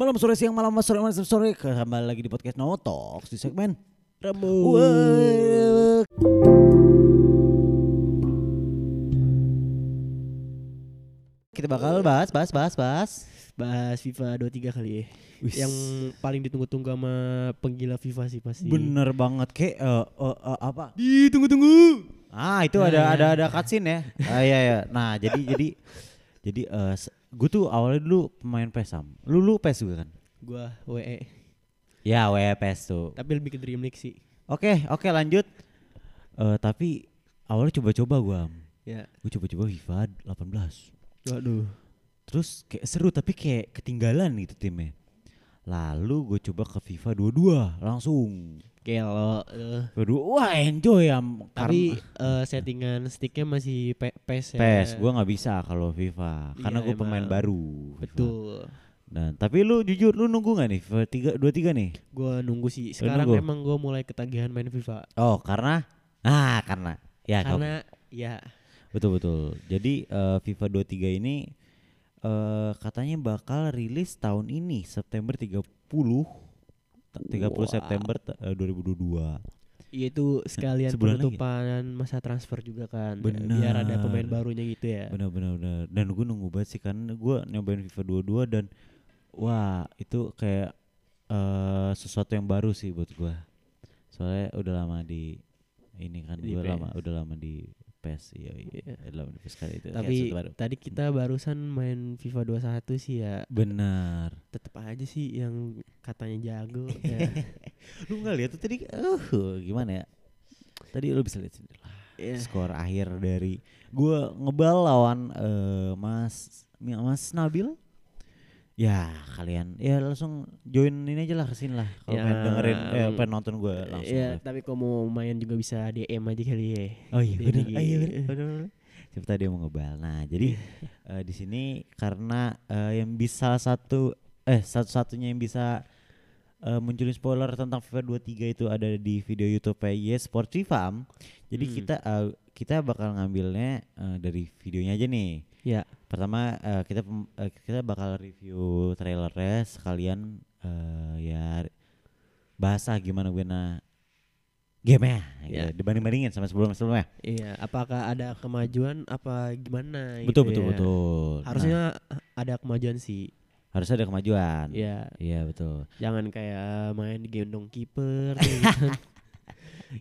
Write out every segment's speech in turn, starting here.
Malam sore siang malam sore malam sore kembali lagi di podcast No Talks di segmen. Wah. Kita bakal bahas bahas bahas bahas Bahas FIFA 23 kali ya. Wis. Yang paling ditunggu-tunggu sama penggila FIFA sih pasti. bener banget kayak eh, eh, eh, apa? Ditunggu-tunggu. Ah itu ada ada ada cutscene ya. Ah iya ya. Nah jadi jadi jadi eh gue tuh awalnya dulu pemain PES Sam. Lu lu PES juga kan? Gua WE. Ya WPS tuh. Tapi lebih ke Dream League sih. Oke oke lanjut. Eh tapi awalnya coba-coba gua. Ya. Gue coba-coba FIFA 18. Waduh. Terus kayak seru tapi kayak ketinggalan gitu timnya. Lalu gue coba ke FIFA 22 langsung. Kalau eh, Kedua wah enjoy ya. tapi eh, settingan sticknya masih P- PES ya. PES gue nggak bisa kalau FIFA karena Iya, gue pemain baru. FIFA. Betul. Dan tapi lu jujur lu nunggu gak nih FIFA 3 23 nih? Gua nunggu sih. Sekarang nunggu? emang gua mulai ketagihan main FIFA. Oh, karena ah karena ya Karena ya betul betul. Jadi eh, FIFA 23 ini eh katanya bakal rilis tahun ini September 30 t- 30 Wah. September eh, 2022. itu sekalian sebulan lagi. penutupan masa transfer juga kan. Benar. Biar ada pemain barunya gitu ya. Benar benar benar. Dan gue nunggu banget sih karena gue nyobain FIFA 22 dan wah itu kayak eh sesuatu yang baru sih buat gue. Soalnya udah lama di ini kan gue lama udah lama di PES iya iya. Iya. Lama di PES kali itu. Tapi baru. tadi kita barusan main FIFA 21 sih ya benar. tetep aja sih yang katanya jago ya. Lu nggak lihat tuh tadi uh gimana ya? Tadi lu bisa lihat sendiri lah. Ya, Skor akhir dari gua ngebal lawan eh, Mas Mas Nabil. Ya kalian ya langsung join ini aja lah ke sini lah kalau Ya, pengen dengerin eh, pengen nonton gua langsung. ya, tapi kalau mau main juga bisa DM aja kali ya. Oh iya benar. Ah, iya benar. Siapa tahu dia mau ngebal. Nah, jadi eh, di sini karena eh, yang bisa satu eh satu-satunya yang bisa eh, munculin spoiler tentang FIFA 23 itu ada di video YouTube Yes Sport FIFA. Jadi Hmm. kita eh, kita bakal ngambilnya eh, dari videonya aja nih. Ya, Pertama eh, kita eh, kita bakal review trailernya sekalian eh, ya bahasa gimana gimana game Ya. ya. dibanding bandingin sama sebelum sebelumnya. iya. Apakah ada kemajuan apa gimana? Betul gitu betul ya. betul. Nah, Harusnya ada kemajuan sih. harusnya ada kemajuan. Ya, Iya betul. jangan kayak main gendong kiper. tuh, gitu kan.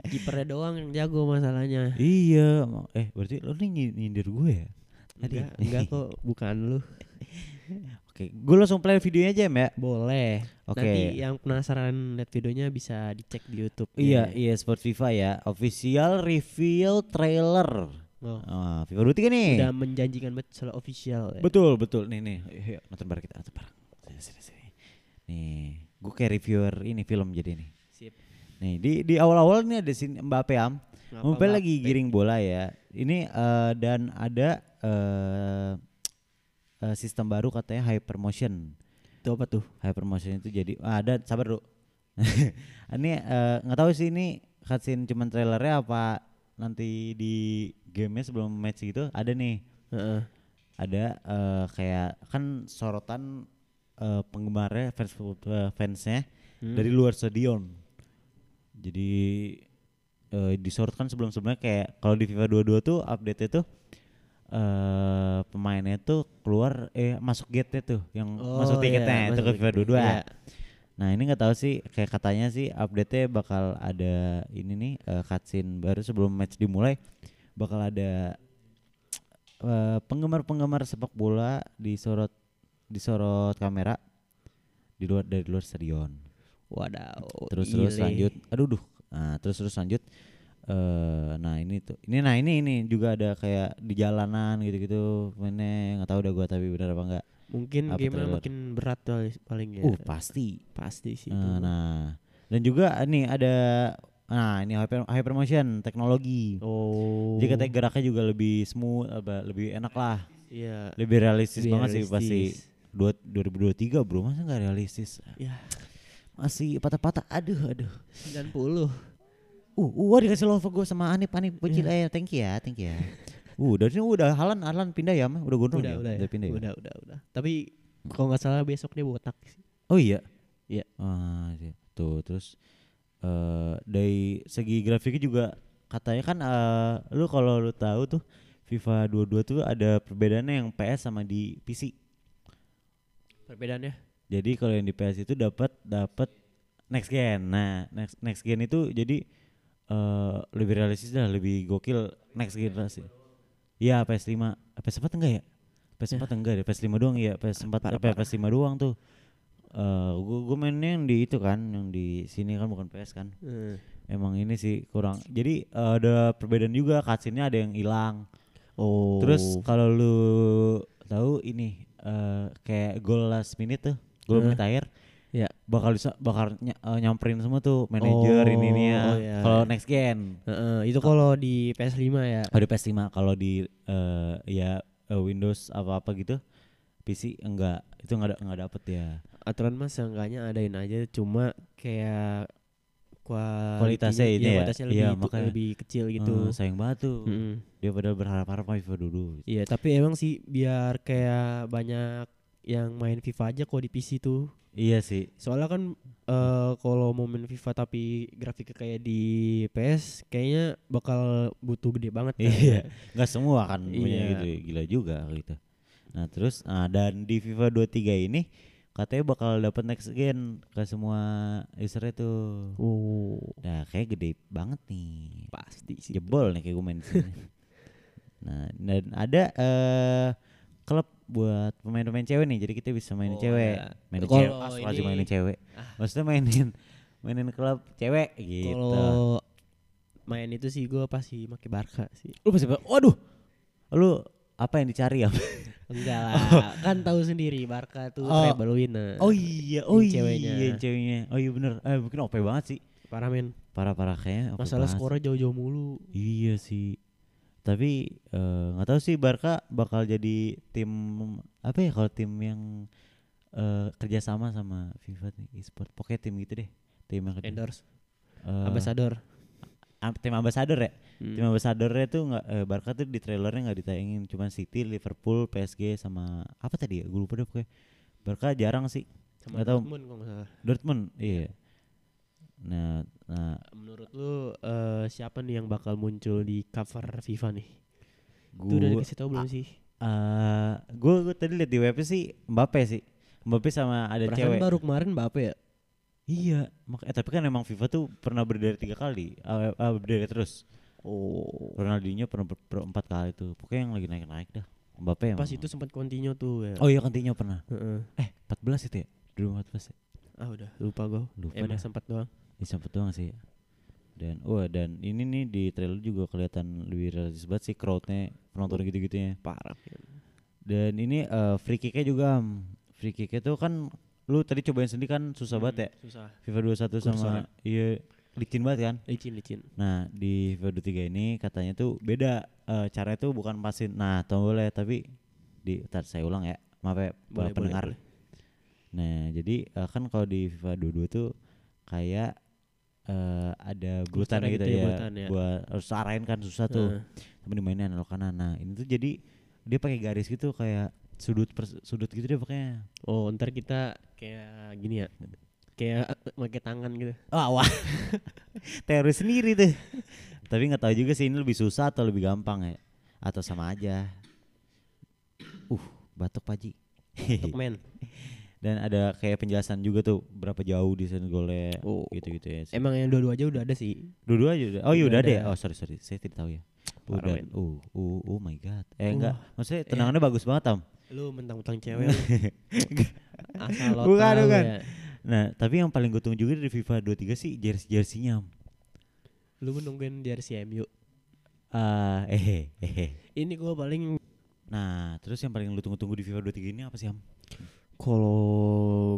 Kipernya doang yang jago masalahnya. Iya, eh berarti lo nih nyi- nyindir gue ya? Enggak, enggak kok, bukan lu. Oke, gue langsung play videonya aja ya. Boleh. Oke. Nanti yang penasaran lihat videonya bisa dicek di YouTube. Iya, iya Sport FIFA ya. Official reveal trailer. Oh, Ah, FIFA 23 nih. udah menjanjikan banget soal official. ya. Betul, betul. Nih nih, yuk, nonton bareng kita, nonton bareng. Sini, sini, sini. Nih, gue kayak reviewer ini film jadi nih. Sip. Nih, di di awal-awal nih ada sini Mbappe am. Ngapa Mbappe lagi giring bola ya. Ini eh, dan ada eh eh, sistem baru katanya hypermotion. Itu apa tuh? Hypermotion itu jadi ah, ada sabar dulu. ini eh, nggak tahu sih ini cutscene cuman trailernya apa nanti di gamenya sebelum match gitu ada nih Heeh. ada eh, kayak kan sorotan eh, penggemarnya fans eh, fansnya Hmm. dari luar stadion jadi eh, disorotkan sebelum sebelumnya kayak kalau di FIFA 22 tuh update itu eh pemainnya tuh keluar eh masuk gate tuh yang Oh, masuk iya, tiketnya itu ke FIFA tiket. 22 Iya. Nah ini nggak tahu sih kayak katanya sih update-nya bakal ada ini nih eh, cutscene baru sebelum match dimulai bakal ada eh, penggemar-penggemar sepak bola disorot disorot kamera di luar dari luar stadion. Wadaw. Terus terus lanjut, aduh duh. Nah, terus terus lanjut eh nah ini tuh. Ini nah ini ini juga ada kayak di jalanan gitu-gitu. Mainnya nggak tahu udah gua tapi benar apa enggak. Mungkin Apa game makin berat tuh paling ya. Uh, pasti. Pasti sih. Itu. nah, dan juga nih ada nah ini hyper hypermotion teknologi. Oh. Jadi katanya geraknya juga lebih smooth, apa, lebih enak lah, Iya. lebih realistis Lebih banget sih pasti. realistis. Dua, 2023 bro masa nggak realistis Ya, masih patah-patah aduh aduh 90. Uh uh dikasih love gue sama Anip Anip kecil Iya. eh thank you ya thank you ya uh dari sini udah Halan Halan pindah ya mah udah gondrong udah, ya udah, ya. pindah ya udah, udah, udah. Tapi kalau nggak salah besok dia botak sih. Oh iya. Iya. Ah, iya. tuh terus eh dari segi grafiknya juga katanya kan eh lu kalau lu tahu tuh FIFA 22 tuh ada perbedaannya yang PS sama di PC. Perbedaannya? Jadi kalau yang di PS itu dapat dapat next gen. Nah, next next gen itu jadi eh lebih realistis dah, lebih gokil next generasi. Iya, PS5. Eh, PS4 enggak ya? PS4 enggak deh, PS5 doang ya, PS4 Parah, apa PS5 doang tuh. Eh gua gua mainnya yang di itu kan, yang di sini kan bukan PS kan. Eh. Emang ini sih kurang. Jadi eh, ada perbedaan juga, cutscene-nya ada yang hilang. Oh. Terus kalau lu tahu ini eh kayak gol last minute tuh, gol Eh, menit akhir ya. Bakal bisa bakal ny- eh, nyamperin semua tuh manajer ini ini ya. Oh, iya. Kalau next gen, Heeh, itu kalau di PS5 ya. kalau di PS5, kalau di eh, ya eh, Windows apa-apa gitu PC enggak, itu enggak ada enggak dapet ya. Aturan mas seenggaknya adain aja cuma kayak Kualitasnya ini ya? kualitasnya Iya, lebih, tu- makanya. lebih kecil gitu. Eh, sayang banget tuh. Mm-mm. Dia padahal berharap-harap FIFA dulu. Iya, tapi emang sih biar kayak banyak yang main FIFA aja kok di PC tuh. Iya sih. Soalnya kan eh kalau mau main FIFA tapi grafiknya kayak di PS kayaknya bakal butuh gede banget kan. Iya, nggak semua kan punya Iya. gitu, gila juga gitu. Nah terus, nah, dan di FIFA 23 ini katanya bakal dapat next gen ke semua usernya tuh. Oh, Nah kayak gede banget nih, pasti sih. jebol nih kayak gue main sini. nah dan ada eh klub buat pemain-pemain cewek nih, jadi kita bisa mainin Oh, cewek, ada. mainin cewek, Astagfirullah, ini- mainin cewek. Ah. Maksudnya mainin mainin klub cewek gitu. Kalau main itu sih gue pasti pakai Barca sih. Lu pasti, waduh, lu apa yang dicari ya? Enggak lah, kan tahu sendiri Barca tuh Oh. treble winner. Oh iya, oh iya, ceweknya. yang ceweknya. Oh iya bener. Eh mungkin OP banget sih. Parah men. Parah-parah kayaknya. OP Masalah skornya jauh-jauh mulu. Iya sih. Tapi eh, nggak tahu sih Barca bakal jadi tim apa ya kalau tim yang eh, kerjasama sama FIFA nih e-sport. Pokoknya tim gitu deh. Tim yang. Endorse, eh, ambassador. am- tim ambasador ya. Hmm. Tim ambasadornya tuh nggak eh, Barca tuh di trailernya nggak ditayangin. Cuman City, Liverpool, PSG sama apa tadi ya? Gue lupa deh pokoknya. Barca jarang sih. Sama tahu. Dortmund kalau salah. Dortmund, iya. Nah, nah Menurut lu eh, siapa nih yang bakal muncul di cover FIFA nih? gue Itu udah dikasih tau belum sih? eh gue gue tadi lihat di webnya sih Mbappe sih. Mbappe sama ada Perasaan cewek. baru kemarin Mbappe ya? Iya, mak eh, tapi kan emang FIFA tuh pernah berdiri tiga kali, uh, uh, berdiri terus. Oh. Ronaldinho pernah ber, ber- empat kali tuh. Pokoknya yang lagi naik-naik dah. Mbappe emang. Pas itu sempat continue tuh ya. Oh iya Coutinho pernah. Heeh. Eh 14 itu ya? 2014 ya? Ah udah lupa gue. Lupa Emang dah. sempat doang. Ya sempet doang sih. Dan wah dan ini nih di trailer juga kelihatan lebih realistis banget sih crowdnya penonton gitu-gitunya. Parah. Dan ini eh, free kicknya juga Am. free kicknya tuh kan lu tadi cobain sendiri kan susah banget ya. Susah. FIFA 21 Kursor sama iya licin banget kan. Licin licin. Nah, di FIFA 23 ini katanya tuh beda eh, caranya tuh bukan pasin nah tombolnya tapi di tar saya ulang ya. Maaf ya Boleh, pendengar. boleh, Nah, jadi eh, kan kalau di FIFA 22 tuh kayak eh, ada Kursornya gitu, gitu ya, ya, bulutan ya. buat harus arahin kan susah tuh. Heeh. Tapi dimainin analog kanan. Nah, ini tuh jadi dia pakai garis gitu kayak sudut per sudut gitu deh pokoknya. Oh ntar kita kayak gini ya. Kayak pakai tangan gitu. Oh, wah. Teroris sendiri tuh. Tapi nggak tahu juga sih ini lebih susah atau lebih gampang ya atau sama aja. Uh, batuk Paji. Untuk main. Dan ada kayak penjelasan juga tuh berapa jauh desain golnya Oh. gitu-gitu ya. Emang yang dua-dua aja udah ada sih. Dua-dua aja udah. Oh iya Udah udah, deh. ada. Oh sorry sorry, saya tidak tahu ya. Udah. Uh, uh, oh my god. Eh enggak, Wah. maksudnya tendangannya bagus banget Tam. Lu mentang-mentang cewek. Asal lo Bukan, tahu bukan. ya. Nah, tapi yang paling gue tunggu juga dari FIFA 23 sih jersey-jerseynya. Am. Lu nungguin jersey MU. Ah, eh, eh, eh. Ini gua paling Nah, terus yang paling lu tunggu-tunggu di FIFA 23 ini apa sih, Am? Kalau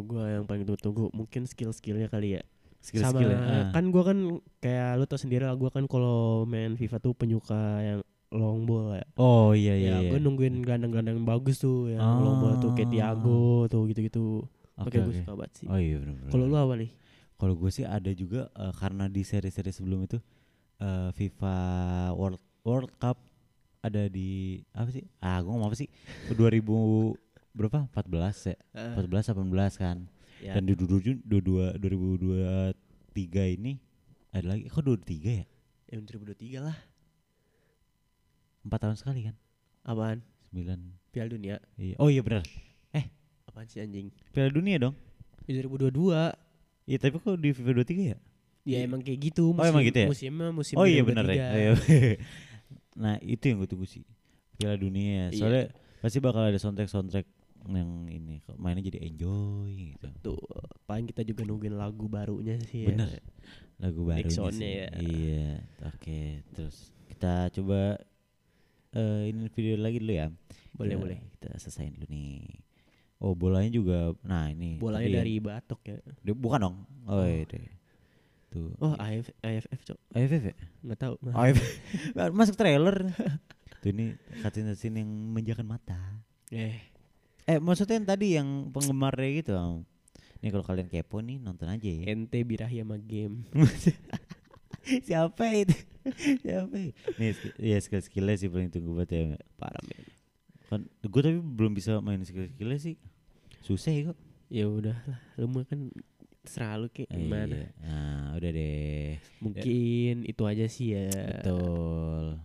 gua yang paling tunggu-tunggu mungkin skill-skillnya kali ya. Skill-skill ya. Sama Ah. kan gua kan kayak lu tau sendiri lah gua kan kalau main FIFA tuh penyuka yang long ball ya. Oh iya ya, iya. gua iya. nungguin gelandang-gelandang bagus tuh yang long ball tuh kayak Ah. Thiago tuh gitu-gitu. Oke, Oke, gua oke. suka banget sih. Oh iya benar. Kalau lu apa nih? Kalau gue sih ada juga eh, karena di seri-seri sebelum itu eh, FIFA World World Cup ada di apa sih? Ah, gue ngomong apa sih? 2000 berapa? 14 ya. Ah. 14 18 kan. Ya. Dan di 22 2023 ini ada lagi kok 23 ya? Ya 2023 lah. 4 tahun sekali kan? Apaan? 9. Piala Dunia. Iya. Oh iya benar. Apaan sih anjing? Piala Dunia dong. Ya 2022. Iya, tapi kok di FIFA 23 ya? Ya Iya. emang kayak gitu. Oh, emang gitu ya? Musimnya musim oh iya benar ya. 2023. Ayo. nah, itu yang gue tunggu sih. Piala Dunia. Iya. Soalnya pasti bakal ada soundtrack-soundtrack yang ini kok mainnya jadi enjoy gitu. Tuh, paling kita juga nungguin lagu barunya sih. Bener. Ya. Lagu baru Backsoundnya ya. Iya. Oke, terus kita coba eh ini video lagi dulu ya. Boleh, Kita- boleh. Kita selesaiin dulu nih. Oh, bolanya juga nah ini. Bolanya dari Batok ya. Bukan dong. Oh, iya deh. Tuh. Oh, AF, AFF, Cok. AFF ya? Nggak tahu. AFF. Masuk trailer. Tuh ini cutscene yang menjakan mata. Eh, Eh maksudnya yang tadi yang penggemarnya gitu. Nih kalau kalian kepo nih nonton aja ya. ente birahi sama game. Siapa itu? Siapa? ya? Nih ya skill skillnya sih paling tunggu banget ya. Parah, men. Kan gue tapi belum bisa main skill skillnya sih. Susah ya kok. Ya udah lah, lu mah kan terserah lu kayak gimana. Iya. Nah udah deh. Mungkin itu aja sih ya. Betul.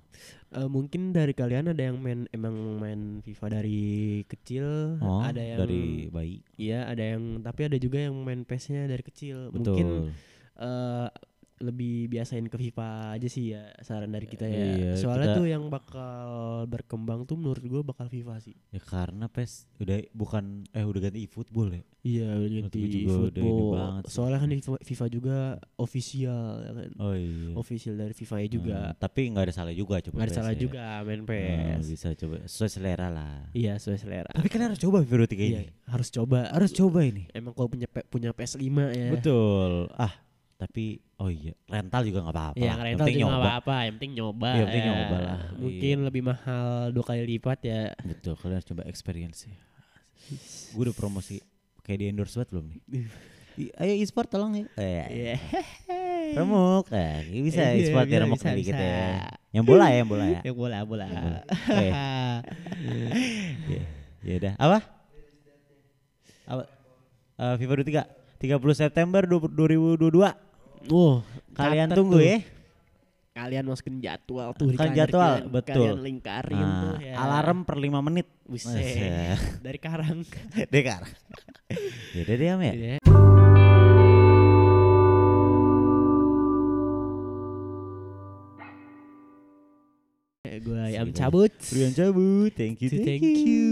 Eh, mungkin dari kalian ada yang main emang main FIFA dari kecil, Oh, ada yang dari bayi. Iya, ada yang tapi ada juga yang main PES-nya dari kecil. Mungkin Betul. Lebih biasain ke FIFA aja sih ya saran dari kita ya. Iya, Soalnya kita- tuh yang bakal berkembang tuh menurut gua bakal FIFA sih. Ya karena PES udah bukan eh udah ganti eFootball ya. Iya, udah ganti football. Soalnya kan di FIFA, juga official ya kan. Oh iya. Official dari FIFA nya juga. Hmm, tapi nggak ada salah juga coba. Nggak ada salah ya. juga main Nah, PES. bisa coba sesuai selera lah. Iya, sesuai selera. Tapi kalian harus coba FIFA 23 Iya, ini. harus coba. Harus coba ini. Emang kalau punya punya PS5 ya. Betul. Ah, tapi oh iya, rental juga nggak apa-apa. Ya. Yang rental penting juga nggak apa-apa, yang penting nyoba. Iya, yang penting ya. nyoba lah, Mungkin iya. lebih mahal dua kali lipat ya. Betul, kalian harus coba experience ya. Gue udah promosi kayak di endorse banget belum nih? Ayo e-sport tolong ya. Eh, Iya. remuk. Eh, bisa Iya, e-sport ya remuk bisa, dikit bisa. ya. Yang bola ya, yang bola ya. Yang bola bola. bola. Oke. Ya, ya udah. Apa? Apa? Eh, FIFA 23 30 September 2022. Oh, Kalian catet tunggu tuh. ya. Kalian masukin jadwal tuh di Kan jadwal, kalian. betul. Kalian lingkarin Nah, tuh ya. alarm per 5 menit. Buset. Dari Karang. Dekar. ya udah deh Am ya. Iya. Gue ayam cabut. Brian cabut. Thank you. Thank you.